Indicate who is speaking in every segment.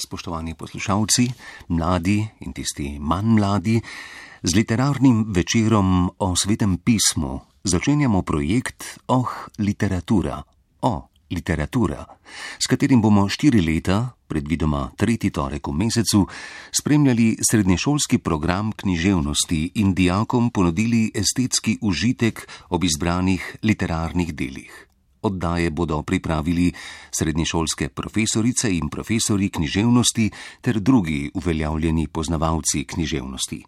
Speaker 1: spoštovani poslušalci, mladi in tisti manj mladi, z literarnim večerom o svetem pismu začenjamo projekt Oh, literatura, o literatura, s katerim bomo štiri leta, predvidoma tretji torek v mesecu, spremljali srednješolski program književnosti in dijakom ponudili estetski užitek ob izbranih literarnih delih. Oddaje bodo pripravili srednješolske profesorice in profesori književnosti ter drugi uveljavljeni poznavalci književnosti.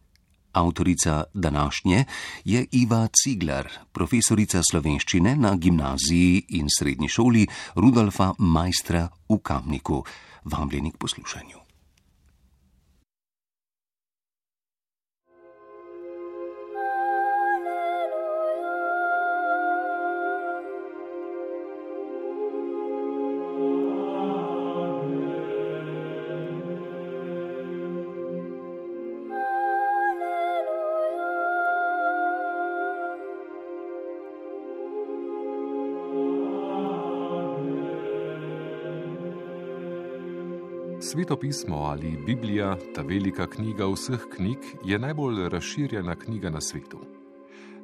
Speaker 1: Avtorica današnje je Iva Ciglar, profesorica slovenščine na gimnaziji in srednji šoli Rudolfa Majstra v Kamniku. Vabljeni k poslušanju.
Speaker 2: Svetopismo ali Biblija, ta velika knjiga vseh knjig, je najbolj razširjena knjiga na svetu.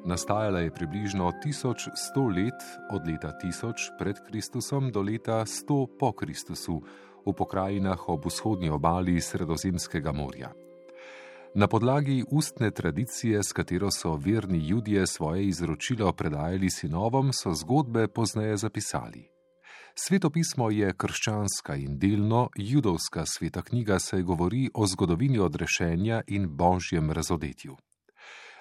Speaker 2: Nastajala je približno 1100 let, od leta 1000 pred Kristusom do leta 100 po Kristusu, v pokrajinah ob vzhodnji obali Sredozemskega morja. Na podlagi ustne tradicije, s katero so verni ljudje svoje izročilo predajali sinovom, so zgodbe pozneje zapisali. Svetopismo je krščanska in delno judovska sveta knjiga, saj govori o zgodovini odrešenja in božjem razodetju.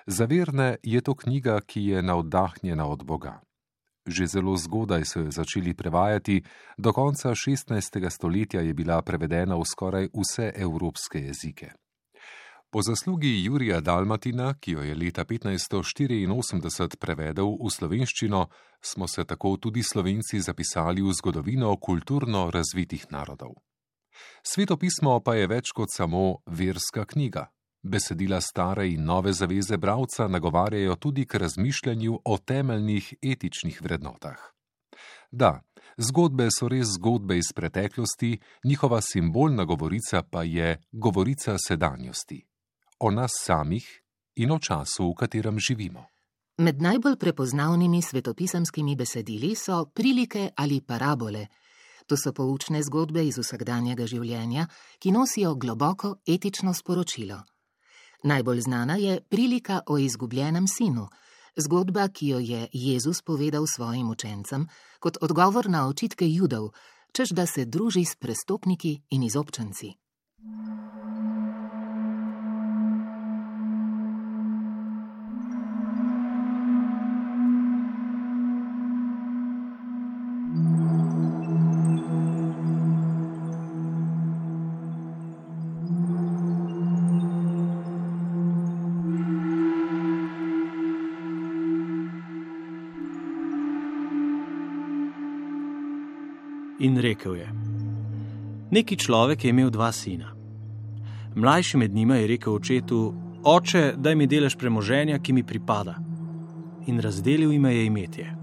Speaker 2: Za verne je to knjiga, ki je navdahnjena od Boga. Že zelo zgodaj so jo začeli prevajati, do konca 16. stoletja je bila prevedena v skoraj vse evropske jezike. Po zaslugi Jurija Dalmatina, ki jo je leta 1584 prevedel v slovenščino, smo se tako tudi slovenci zapisali v zgodovino kulturno razvitih narodov. Svetopismo pa je več kot samo verska knjiga. Besedila stare in nove zaveze bravca nagovarjajo tudi k razmišljanju o temeljnih etičnih vrednotah. Da, zgodbe so res zgodbe iz preteklosti, njihova simbolna govorica pa je govorica sedanjosti o nas samih in o času, v katerem živimo.
Speaker 3: Med najbolj prepoznavnimi svetopisamskimi besedili so prilike ali parabole. To so poučne zgodbe iz vsakdanjega življenja, ki nosijo globoko etično sporočilo. Najbolj znana je prilika o izgubljenem sinu, zgodba, ki jo je Jezus povedal svojim učencem kot odgovor na očitke judov, čež da se druži s prestopniki in izobčenci.
Speaker 4: Rekel je: Neki človek je imel dva sina. Mlajši med njima je rekel očetu: Oče, daj mi delež premoženja, ki mi pripada. In razdelil jim je imetje.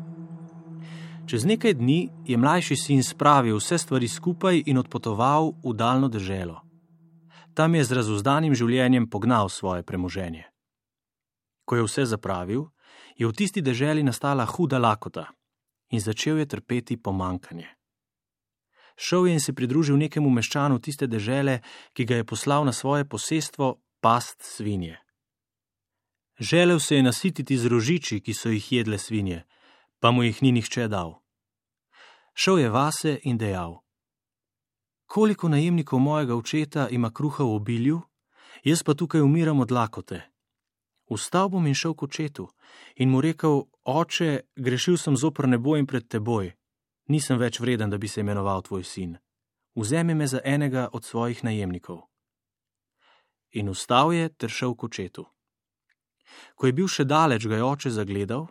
Speaker 4: Čez nekaj dni je mlajši sin spravil vse stvari skupaj in odpotoval v daljno deželo. Tam je z razuzdanim življenjem pognal svoje premoženje. Ko je vse zapravil, je v tisti deželi nastala huda lakota in začel je trpeti pomankanje šel je in se pridružil nekemu meščanu tiste dežele, ki ga je poslal na svoje posestvo past svinje. Želel se je nasititi z rožiči, ki so jih jedle svinje, pa mu jih ni nihče dal. Šel je vase in dejal: Koliko najemnikov mojega očeta ima kruha v obilju, jaz pa tukaj umiram od lakote. Vstal bom in šel k očetu in mu rekel: Oče, grešil sem zopr nebo in pred teboj nisem več vreden, da bi se imenoval tvoj sin. Vzemi me za enega od svojih najemnikov. In vstal je ter šel k očetu. Ko je bil še daleč, ga je oče zagledal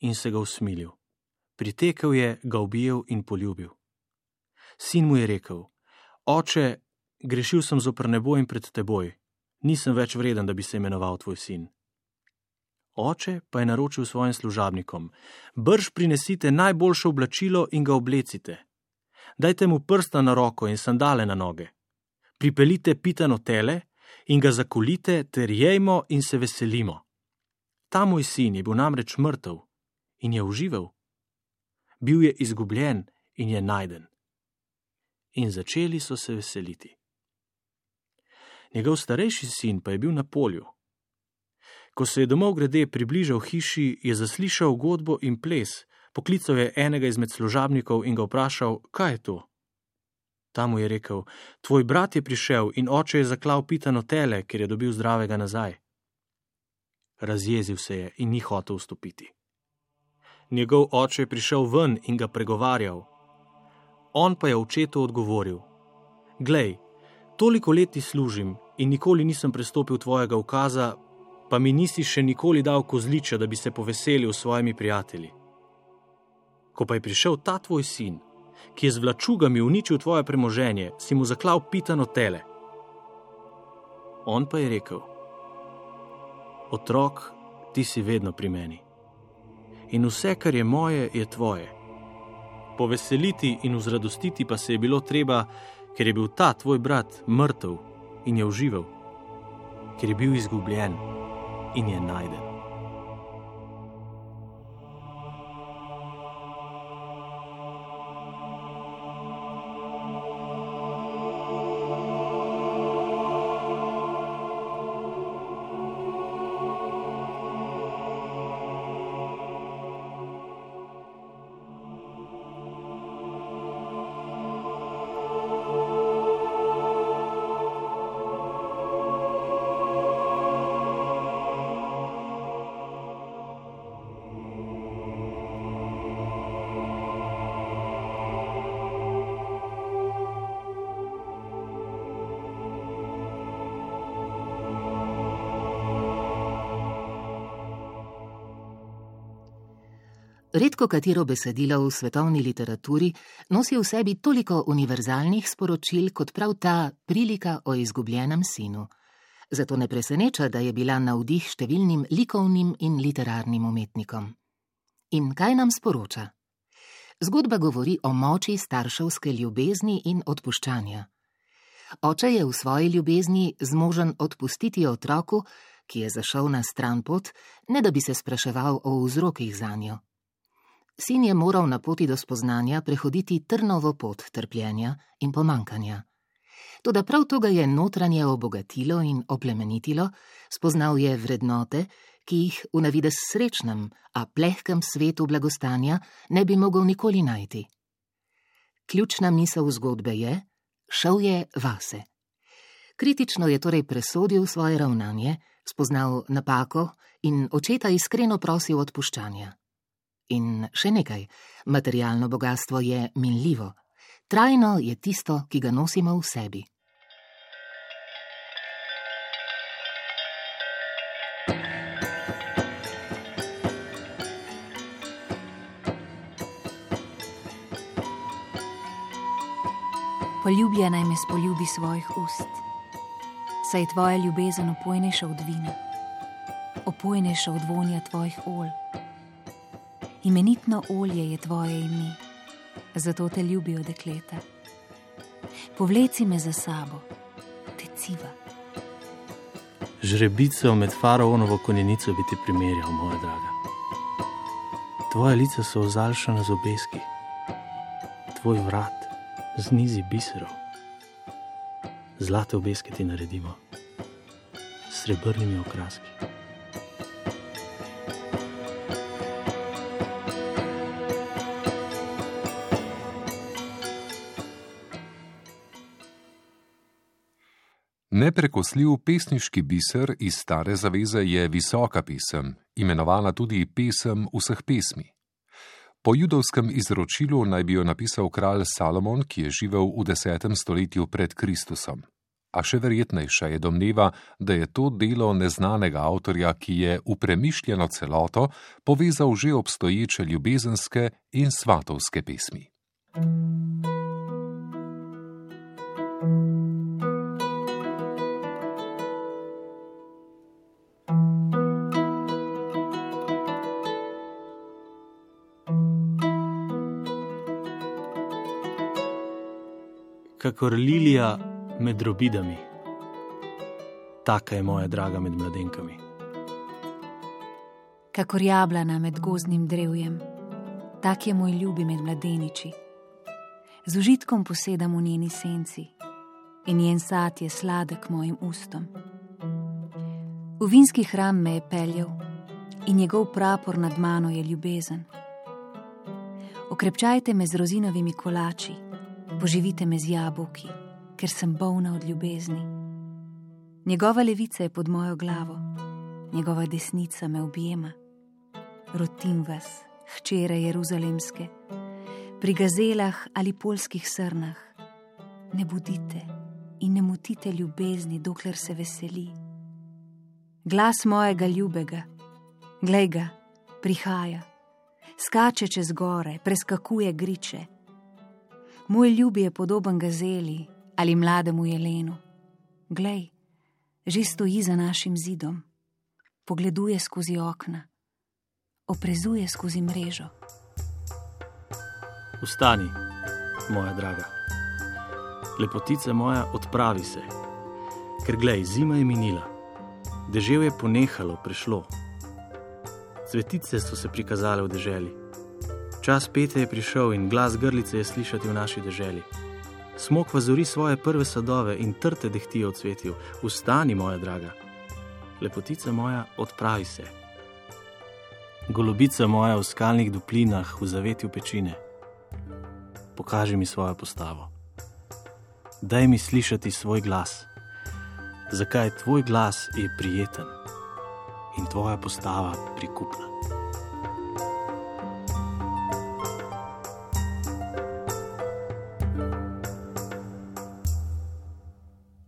Speaker 4: in se ga usmilil. Pritekel je, ga objel in poljubil. Sin mu je rekel: Oče, grešil sem zopr nebo in pred teboj, nisem več vreden, da bi se imenoval tvoj sin. Oče pa je naročil svojim služabnikom: Brž prinesite najboljše oblačilo in ga oblecite. Dajte mu prsta na roko in sandale na noge. Pripeljite pitano tele in ga zakolite, ter jejmo in se veselimo. Ta moj sin je bil namreč mrtev in je užival. Bil je izgubljen in je najden. In začeli so se veseliti. Njegov starejši sin pa je bil na polju. Ko se je domov grede približal hiši, je zaslišal godbo in ples, poklical je enega izmed služabnikov in ga vprašal, kaj je to. Ta mu je rekel: Tvoj brat je prišel in oče je zaklal pitano tele, ker je dobil zdravega nazaj. Razjezil se je in ni hotel vstopiti. Njegov oče je prišel ven in ga pregovarjal. On pa je očetu odgovoril: Glej, toliko let ti služim in nikoli nisem prestopil tvojega ukaza, pa mi nisi še nikoli dal kozliča, da bi se poveselil s svojimi prijatelji. Ko pa je prišel ta tvoj sin, ki je z vlačugami uničil tvoje premoženje, si mu zaklal pitano tele. On pa je rekel: Otrok, ti si vedno pri meni. In vse, kar je moje, je tvoje. Poveseliti in vzradostiti pa se je bilo treba, ker je bil ta tvoj brat mrtev in je užival, ker je bil izgubljen in je najden.
Speaker 3: Redko katero besedilo v svetovni literaturi nosi v sebi toliko univerzalnih sporočil kot prav ta prilika o izgubljenem sinu. Zato ne preseneča, da je bila navdih številnim likovnim in literarnim umetnikom. In kaj nam sporoča? Zgodba govori o moči starševske ljubezni in odpuščanja. Oče je v svoji ljubezni zmožen odpustiti otroku, ki je zašel na stran pot, ne da bi se spraševal o vzrokih za njo. Sin je moral na poti do spoznanja prehoditi trnovo pot trpljenja in pomankanja. Toda prav to ga je notranje obogatilo in oplemenitilo, spoznal je vrednote, ki jih v navides srečnem, a plehkem svetu blagostanja ne bi mogel nikoli najti. Ključna misel zgodbe je: šel je vase. Kritično je torej presodil svoje ravnanje, spoznal napako in očeta iskreno prosil odpuščanja. In še nekaj, materialno bogatstvo je minljivo, trajno je tisto, ki ga nosimo v sebi.
Speaker 5: Poljubljena me spoljubi svojih ust, saj je tvoja ljubezen opojnejša od vina, opojnejša od vonja tvojih olj imenitno olje je tvoje ime, zato te ljubijo dekleta. Povleci me za sabo, te civa.
Speaker 4: Žrebico med faraonovo konjenico bi ti primerjal, moja draga. Tvoje lice so ozalšane z obeski, tvoj vrat z nizi biserov. Zlate obeske ti naredimo, srebrnimi okraski.
Speaker 2: Neprekosljiv pesniški biser iz stare zaveze je visoka pesem, imenovana tudi pesem vseh pesmi. Po judovskem izročilu naj bi jo napisal kralj Salomon, ki je živel v desetem stoletju pred Kristusom. A še verjetnejša je domneva, da je to delo neznanega avtorja, ki je v premišljeno celoto povezal že obstoječe ljubezenske in svatovske pesmi. thank you
Speaker 4: kakor lilija med robidami. Taka je moja draga med mladenkami.
Speaker 5: Kakor jablana med gozdnim drevjem, tak je moj ljubi med mladeniči. Z užitkom posedam v njeni senci in njen sad je sladek mojim ustom. V vinski hram me je peljal in njegov prapor nad mano je ljubezen. Okrepčajte me z rozinovimi kolači, poživite me z jabolki, ker sem bolna od ljubezni. Njegova levica je pod mojo glavo, njegova desnica me objema. Rotim vas, hčere Jeruzalemske, pri gazelah ali polskih srnah. Ne budite in ne motite ljubezni, dokler se veseli. Glas mojega ljubega, glej ga, prihaja, skače čez gore, preskakuje griče. Moj ljubi je podoben gazeli ali mlademu jelenu. Glej, že stoji za našim zidom, pogleduje skozi okna, oprezuje skozi mrežo.
Speaker 4: Vstani, moja draga. Lepotica moja, odpravi se, ker glej, zima je minila, dežev je ponehalo, prišlo. Cvetice so se prikazale v deželi. Čas pete je prišel in glas grlice je slišati v naši deželi. Smok vazori svoje prve sadove in trte dehtijo v cvetju. Vstani, moja draga. Lepotica moja, odpravi se. Golobica moja v skalnih duplinah, v zavetju pečine. Pokaži mi svojo postavo. Daj mi slišati svoj glas. Zakaj tvoj glas je prijeten in tvoja postava prikupna.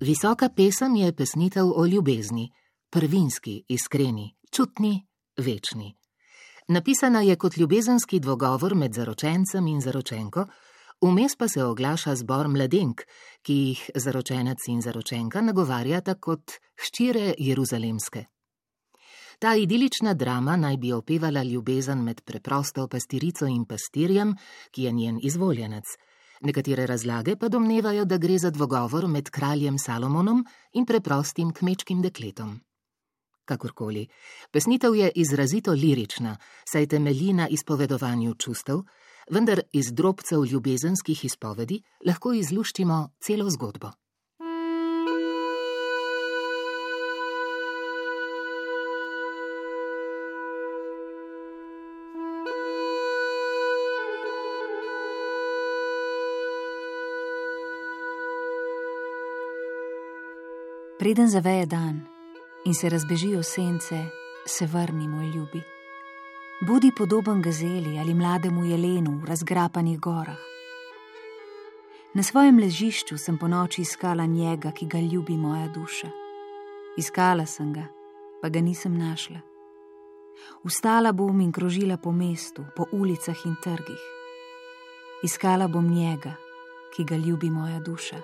Speaker 3: Visoka pesem je pesnitev o ljubezni, prvinski, iskreni, čutni, večni. Napisana je kot ljubezenski dvogovor med zaročencem in zaročenko, vmes pa se oglaša zbor mladenk, ki jih zaročenec in zaročenka nagovarjata kot hčire Jeruzalemske. Ta idilična drama naj bi opevala ljubezen med preprosto pastirico in pastirjem, ki je njen izvoljenec. Nekatere razlage pa domnevajo, da gre za dvogovor med kraljem Salomonom in preprostim kmečkim dekletom. Kakorkoli, pesnitev je izrazito lirična, saj temelji na izpovedovanju čustev, vendar iz drobcev ljubezenskih izpovedi lahko izluščimo celo zgodbo.
Speaker 5: Preden zaveje dan in se razbežijo sence, se vrni, moj ljubi. Budi podoben gazeli ali mlademu jelenu v razgrapanih gorah. Na svojem ležišču sem po noči iskala njega, ki ga ljubi moja duša. Iskala sem ga, pa ga nisem našla. Vstala bom in krožila po mestu, po ulicah in trgih. Iskala bom njega, ki ga ljubi moja duša.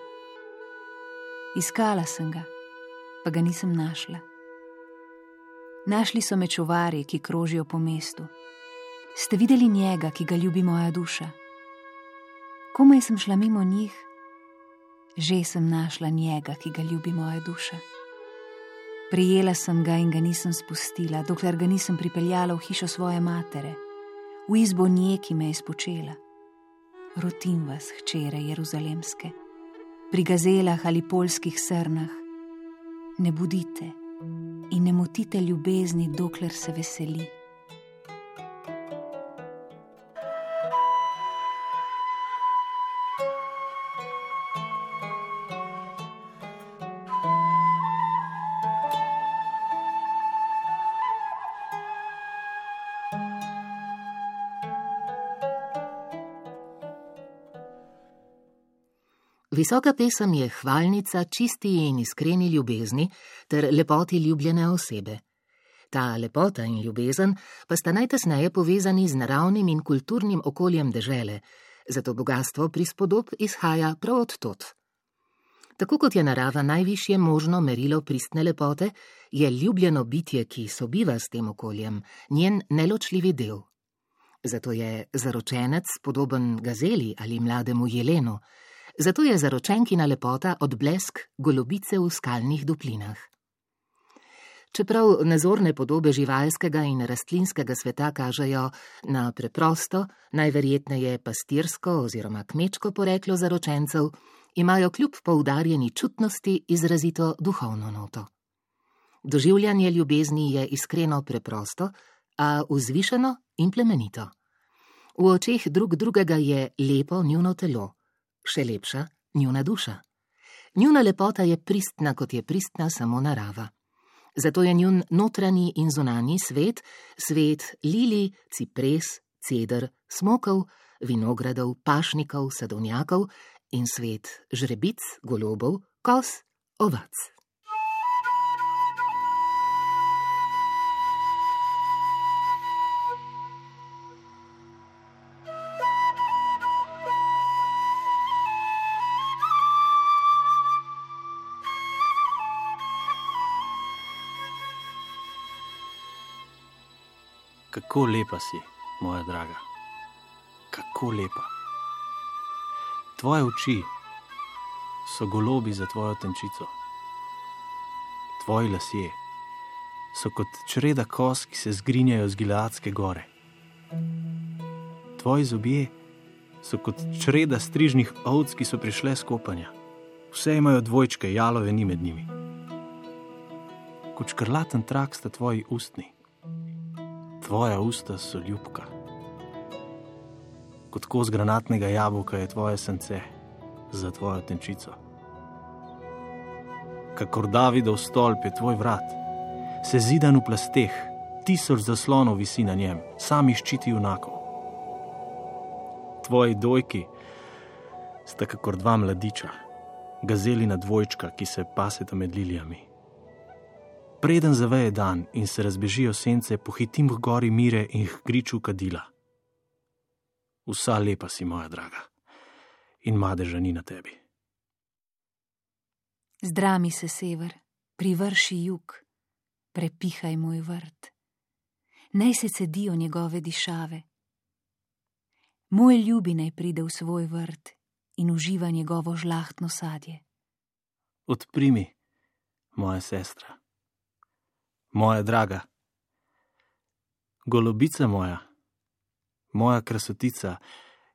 Speaker 5: Iskala sem ga pa ga nisem našla. Našli so me čuvari, ki krožijo po mestu. Ste videli njega, ki ga ljubi moja duša? Komaj sem šla mimo njih, že sem našla njega, ki ga ljubi moja duša. Prijela sem ga in ga nisem spustila, dokler ga nisem pripeljala v hišo svoje matere, v izbo nje, ki me je spočela. Rotim vas, hčere Jeruzalemske, pri gazelah ali polskih srnah, ne budite in ne motite ljubezni, dokler se veseli.
Speaker 3: Visoka pesem je hvalnica čisti in iskreni ljubezni ter lepoti ljubljene osebe. Ta lepota in ljubezen pa sta najtesneje povezani z naravnim in kulturnim okoljem dežele, zato bogatstvo prispodob izhaja prav od tot. Tako kot je narava najvišje možno merilo pristne lepote, je ljubljeno bitje, ki sobiva s tem okoljem, njen neločljivi del. Zato je zaročenec podoben gazeli ali mlademu jelenu, Zato je zaročenkina lepota odblesk golobice v skalnih duplinah. Čeprav nazorne podobe živalskega in rastlinskega sveta kažejo na preprosto, najverjetneje pastirsko oziroma kmečko poreklo zaročencev, imajo kljub poudarjeni čutnosti izrazito duhovno noto. Doživljanje ljubezni je iskreno preprosto, a vzvišeno in plemenito. V očeh drug drugega je lepo njuno telo, še lepša njuna duša. Njuna lepota je pristna, kot je pristna samo narava. Zato je njun notranji in zunanji svet, svet lili, cipres, cedr, smokov, vinogradov, pašnikov, sadovnjakov in svet žrebic, golobov, kos, ovac.
Speaker 4: Kako lepa si, moja draga, kako lepa. Tvoje oči so golobi za tvojo tenčico, tvoji lasje so kot čreda kos, ki se zgrinjajo z Gileadske gore. Tvoji zobje so kot čreda strižnih ovc, ki so prišle skopanja. Vse imajo dvojčke, jalove ni med njimi. Kot škrlaten trak sta tvoji ustni tvoja usta so ljubka. Kot kos granatnega jabolka je tvoje srce za tvojo tenčico. Kakor Davidov stolp je tvoj vrat, se zidan v plasteh, tisoč zaslonov visi na njem, sami ščiti junako. Tvoji dojki sta kakor dva mladiča, gazeli na dvojčka, ki se paseta med lilijami preden zaveje dan in se razbežijo sence, pohitim k gori mire in k griču kadila. Vsa lepa si, moja draga, in madeža ni na tebi.
Speaker 5: Zdrami se sever, privrši jug, prepihaj moj vrt. Naj se cedijo njegove dišave. Moj ljubi naj pride v svoj vrt in uživa njegovo žlahtno sadje.
Speaker 4: Odprimi, moja sestra moja draga. Golobica moja, moja krasotica,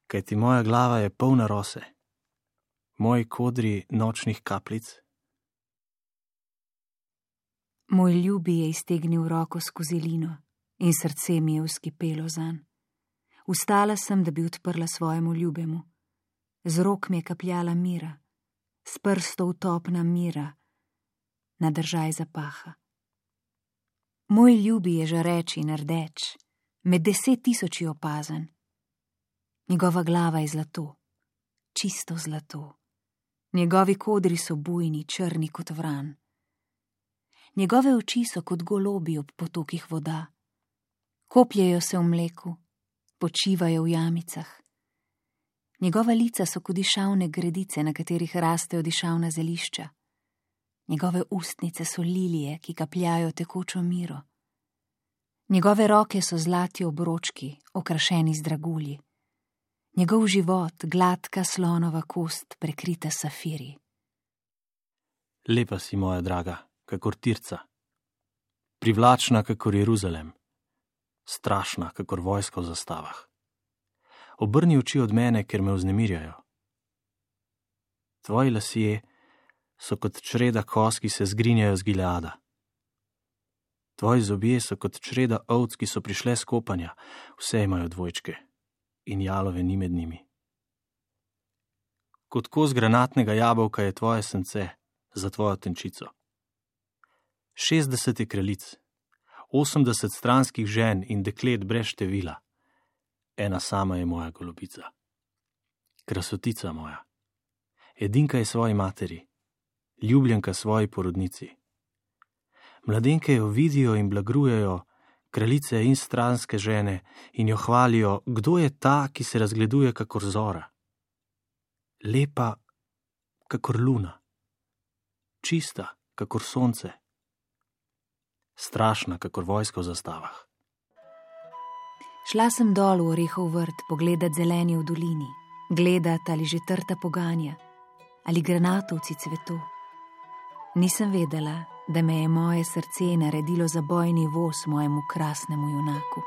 Speaker 4: kajti moja glava je polna rose, moji kodri nočnih kapljic.
Speaker 5: Moj ljubi je iztegnil roko skozi lino in srce mi je uskipelo zan. Vstala sem, da bi odprla svojemu ljubemu. Z rok mi je kapljala mira, s prstov topna mira, na držaj zapaha. Moj ljubi je žareč in rdeč, med deset tisoči opazen. Njegova glava je zlato, čisto zlato. Njegovi kodri so bujni, črni kot vran. Njegove oči so kot golobi ob potokih voda. Kopljajo se v mleku, počivajo v jamicah. Njegova lica so kot dišavne gredice, na katerih rastejo dišavna zelišča. Njegove ustnice so lilije, ki kapljajo tekočo miro. Njegove roke so zlati obročki, okrašeni z dragulji. Njegov život, gladka slonova kost, prekrita safiri.
Speaker 4: Lepa si, moja draga, kakor tirca, privlačna, kakor Jeruzalem, strašna, kakor vojska v zastavah. Obrni oči od mene, ker me vznemirjajo. Tvoji lasje so kot čreda kos, ki se zgrinjajo z Gileada. Tvoji zobje so kot čreda ovc, ki so prišle skopanja, vse imajo dvojčke in jalove ni med njimi. Kot kos granatnega jabolka je tvoje srce za tvojo tenčico. 60 kraljic, 80 stranskih žen in deklet brez števila, ena sama je moja golobica. Krasotica moja, edinka je svoji materi, ljubljenka svoji porodnici. Mladenke jo vidijo in blagrujejo, kraljice in stranske žene, in jo hvalijo, kdo je ta, ki se razgleduje kakor zora. Lepa, kakor luna, čista, kakor sonce, strašna, kakor vojska v zastavah.
Speaker 5: Šla sem dol v orehov vrt, pogledat zeleni v dolini, gledat ali že trta poganja ali granatovci cvetu. Nisem vedela, da me je moje srce naredilo za bojni voz mojemu krasnemu junaku.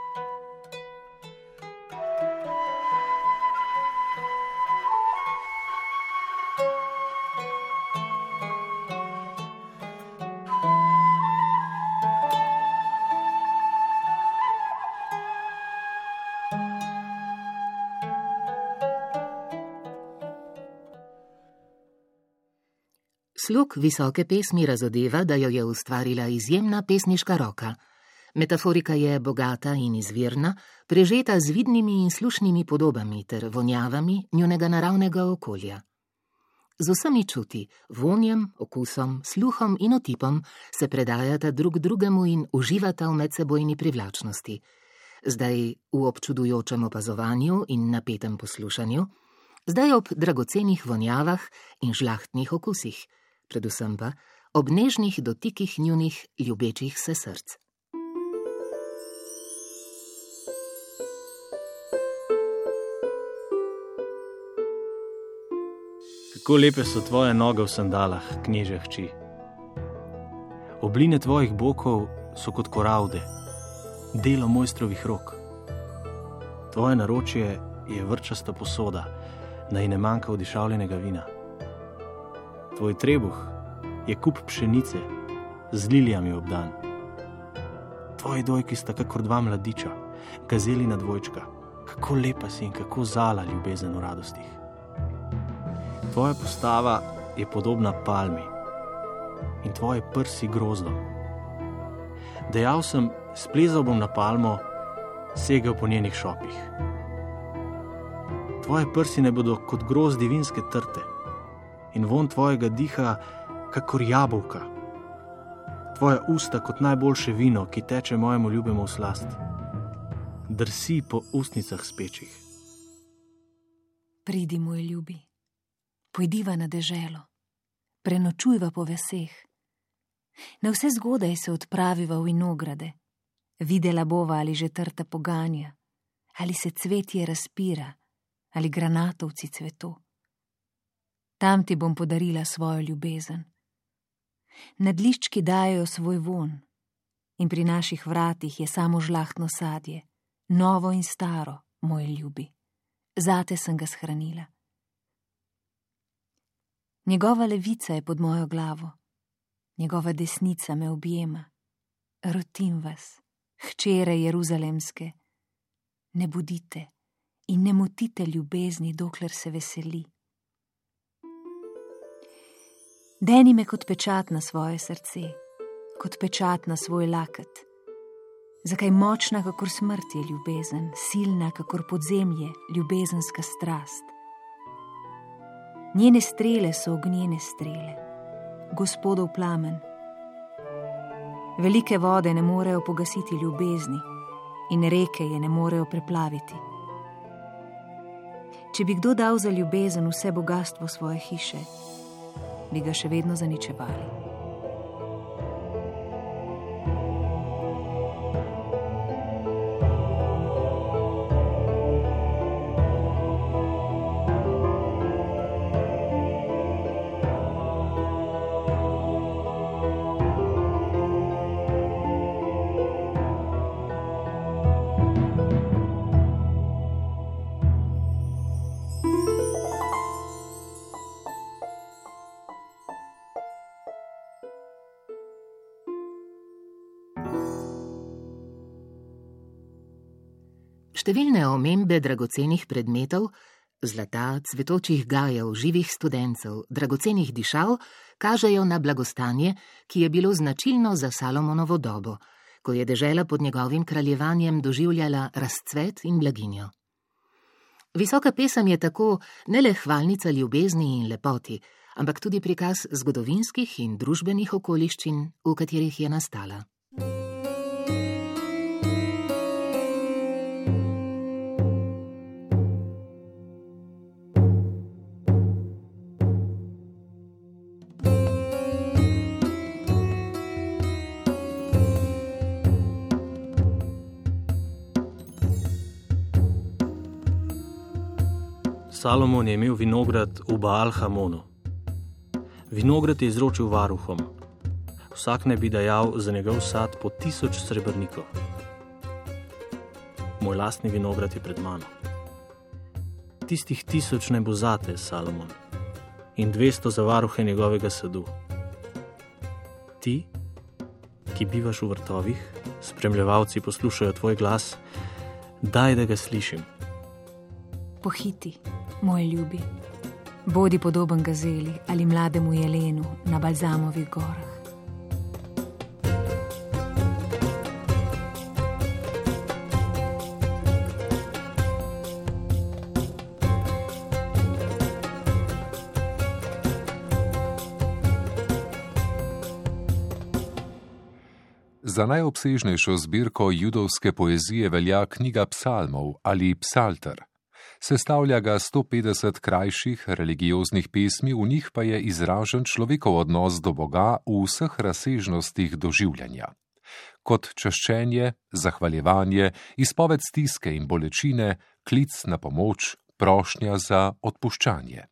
Speaker 3: Slug visoke pesmi razodeva, da jo je ustvarila izjemna pesniška roka. Metaforika je bogata in izvirna, prežeta z vidnimi in slušnimi podobami ter vonjavami njunega naravnega okolja. Z vsemi čuti, vonjem, okusom, sluhom in otipom se predajata drug drugemu in uživata v medsebojni privlačnosti. Zdaj v občudujočem opazovanju in napetem poslušanju, zdaj ob dragocenih vonjavah in žlahtnih okusih predvsem pa ob nežnih dotikih njunih ljubečih se src.
Speaker 4: Kako lepe so tvoje noge v sandalah, kneže hči. Obline tvojih bokov so kot koravde, delo mojstrovih rok. Tvoje naročje je vrčasta posoda, naj ne manjka odišavljenega vina tvoj trebuh je kup pšenice z lilijami obdan. Tvoji dojki sta kakor dva mladiča, gazeli na dvojčka, kako lepa si in kako zala ljubezen v radostih. Tvoja postava je podobna palmi in tvoje prsi grozdom. Dejal sem, splezal bom na palmo, segel po njenih šopih. Tvoje prsi ne bodo kot grozdi vinske trte in von tvojega diha, kakor jabolka. Tvoja usta kot najboljše vino, ki teče mojemu ljubemu v slast. Drsi po ustnicah spečih.
Speaker 5: Pridi, moj ljubi, pojdiva na deželo, prenočujva po veseh. Na vse zgodaj se odpraviva v inograde, videla bova ali že trta poganja, ali se cvetje razpira, ali granatovci cvetu tam ti bom podarila svojo ljubezen. Nadliščki dajo svoj von in pri naših vratih je samo žlahtno sadje, novo in staro, moj ljubi. Zate sem ga shranila. Njegova levica je pod mojo glavo, njegova desnica me objema. Rotim vas, hčere Jeruzalemske, ne budite in ne motite ljubezni, dokler se veseli. Deni me kot pečat na svoje srce, kot pečat na svoj laket. Zakaj močna, kakor smrt je ljubezen, silna, kakor podzemlje, ljubezenska strast. Njene strele so ognjene strele, gospodov plamen. Velike vode ne morejo pogasiti ljubezni in reke je ne morejo preplaviti. Če bi kdo dal za ljubezen vse bogatstvo svoje hiše, bi ga še vedno zaničevali.
Speaker 3: Številne omembe dragocenih predmetov, zlata, cvetočih gajev, živih študencev, dragocenih dišav, kažejo na blagostanje, ki je bilo značilno za Salomonovo dobo, ko je dežela pod njegovim kraljevanjem doživljala razcvet in blaginjo. Visoka pesem je tako ne le hvalnica ljubezni in lepoti, ampak tudi prikaz zgodovinskih in družbenih okoliščin, v katerih je nastala.
Speaker 4: Salomon je imel vinograd v Baal-Hamonu. Vinograd je izročil varuhom. Vsak ne bi dajal za njegov sad po tisoč srebrnikov. Moj lastni vinograd je pred mano. Tistih tisoč ne bo zate, Salomon, in dvesto za varuhe njegovega sadu. Ti, ki bivaš v vrtovih, spremljevalci poslušajo tvoj glas, daj da ga slišim.
Speaker 5: Pohiti, moj ljubi, bodi podoben gazeli ali mlademu jelenu na balzamovih gorah.
Speaker 2: Za najobsežnejšo zbirko judovske poezije velja knjiga psalmov ali psalter. Sestavlja ga 150 krajših religioznih pesmi, v njih pa je izražen človekov odnos do Boga v vseh razsežnostih doživljanja. Kot čaščenje, zahvaljevanje, izpoved stiske in bolečine, klic na pomoč, prošnja za odpuščanje.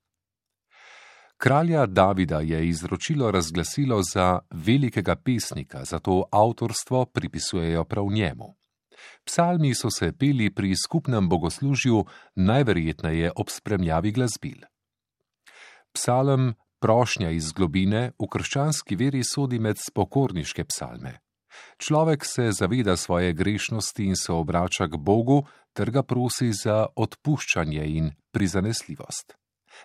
Speaker 2: Kralja Davida je izročilo razglasilo za velikega pesnika, zato avtorstvo pripisujejo prav njemu. Psalmi so se peli pri skupnem bogoslužju, najverjetneje ob spremljavi glasbil. Psalm prošnja iz globine v krščanski veri sodi med spokorniške psalme. Človek se zaveda svoje grešnosti in se obrača k Bogu, ter ga prosi za odpuščanje in prizanesljivost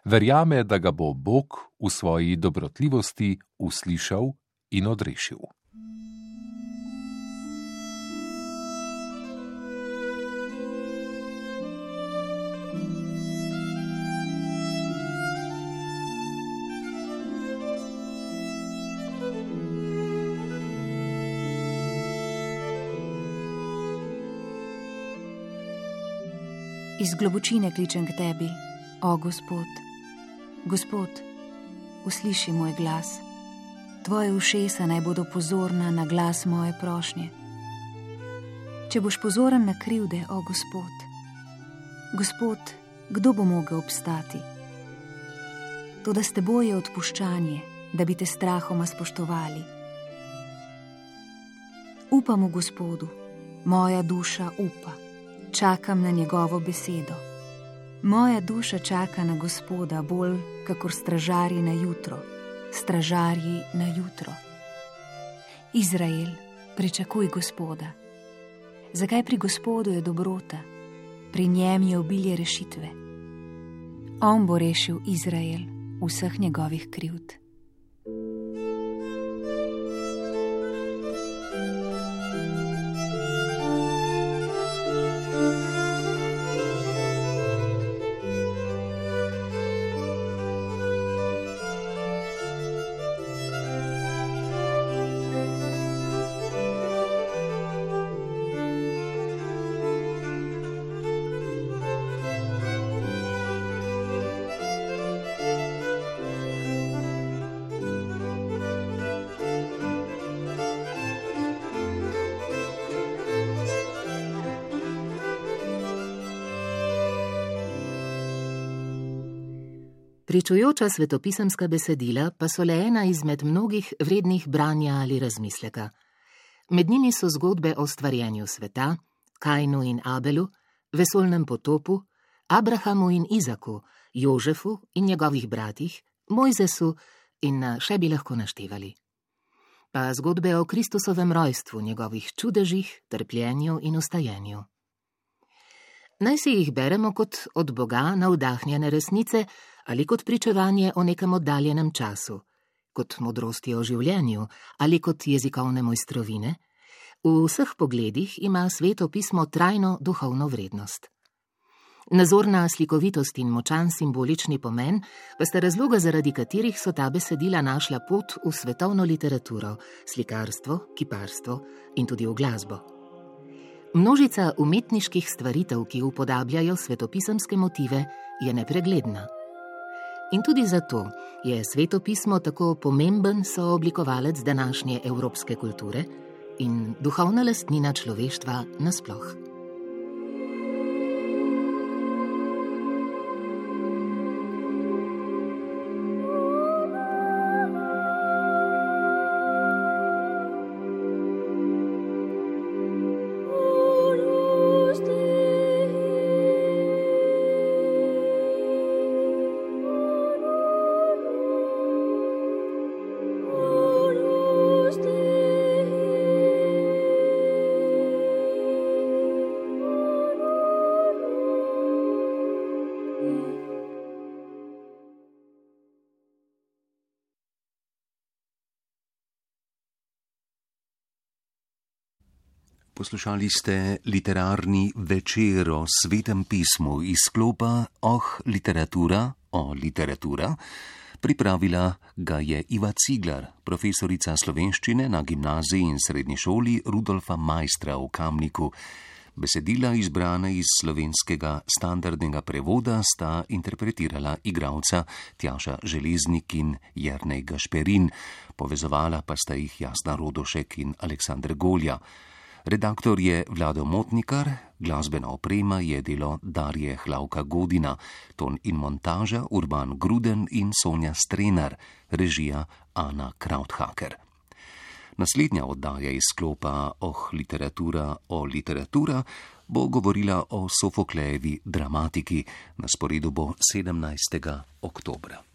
Speaker 2: verjame, da ga bo Bog v svoji dobrotljivosti uslišal in odrešil.
Speaker 5: Iz globočine kličem k tebi, o Gospod. Gospod, usliši moj glas. Tvoje ušesa naj bodo pozorna na glas moje prošnje. Če boš pozoren na krivde, o Gospod, Gospod, kdo bo mogel obstati? To, da s teboj je odpuščanje, da bi te strahoma spoštovali. Upam v Gospodu, moja duša upa, čakam na njegovo besedo. Moja duša čaka na Gospoda bolj, kakor stražarji na jutro, stražarji na jutro. Izrael, pričakuj Gospoda. Zakaj pri Gospodu je dobrota, pri njem je obilje rešitve? On bo rešil Izrael vseh njegovih krivd.
Speaker 3: Pričujoča svetopisemska besedila pa so le ena izmed mnogih vrednih branja ali razmisleka. Med njimi so zgodbe o stvarjenju sveta, Kajnu in Abelu, vesolnem potopu, Abrahamu in Izaku, Jožefu in njegovih bratih, Mojzesu in še bi lahko naštevali. Pa zgodbe o Kristusovem rojstvu, njegovih čudežih, trpljenju in ustajenju. Naj si jih beremo kot od Boga navdahnjene resnice, ali kot pričevanje o nekem oddaljenem času, kot modrosti o življenju ali kot jezikovne mojstrovine, v vseh pogledih ima sveto pismo trajno duhovno vrednost. Nazorna slikovitost in močan simbolični pomen pa sta razloga, zaradi katerih so ta besedila našla pot v svetovno literaturo, slikarstvo, kiparstvo in tudi v glasbo. Množica umetniških stvaritev, ki upodabljajo svetopisemske motive, je nepregledna. In tudi zato je svetopismo tako pomemben sooblikovalec današnje evropske kulture in duhovna lastnina človeštva nasploh.
Speaker 1: Poslušali ste literarni večer o svetem pismu iz sklopa Oh, literatura, o literatura. Pripravila ga je Iva Ciglar, profesorica slovenščine na gimnaziji in srednji šoli Rudolfa Majstra v Kamniku. Besedila izbrane iz slovenskega standardnega prevoda sta interpretirala igralca Tjaša Železnik in Jrnej Gašperin, povezovala pa sta jih Jasna Rodošek in Aleksandr Golja. Redaktor je Vlado Motnikar, glasbena oprema je delo Darje Hlavka Godina, ton in montaža Urban Gruden in Sonja Strenar, režija Ana Krauthaker. Naslednja oddaja iz sklopa Oh, literatura o literatura bo govorila o Sofoklejevi dramatiki, na sporedu bo 17. oktobra.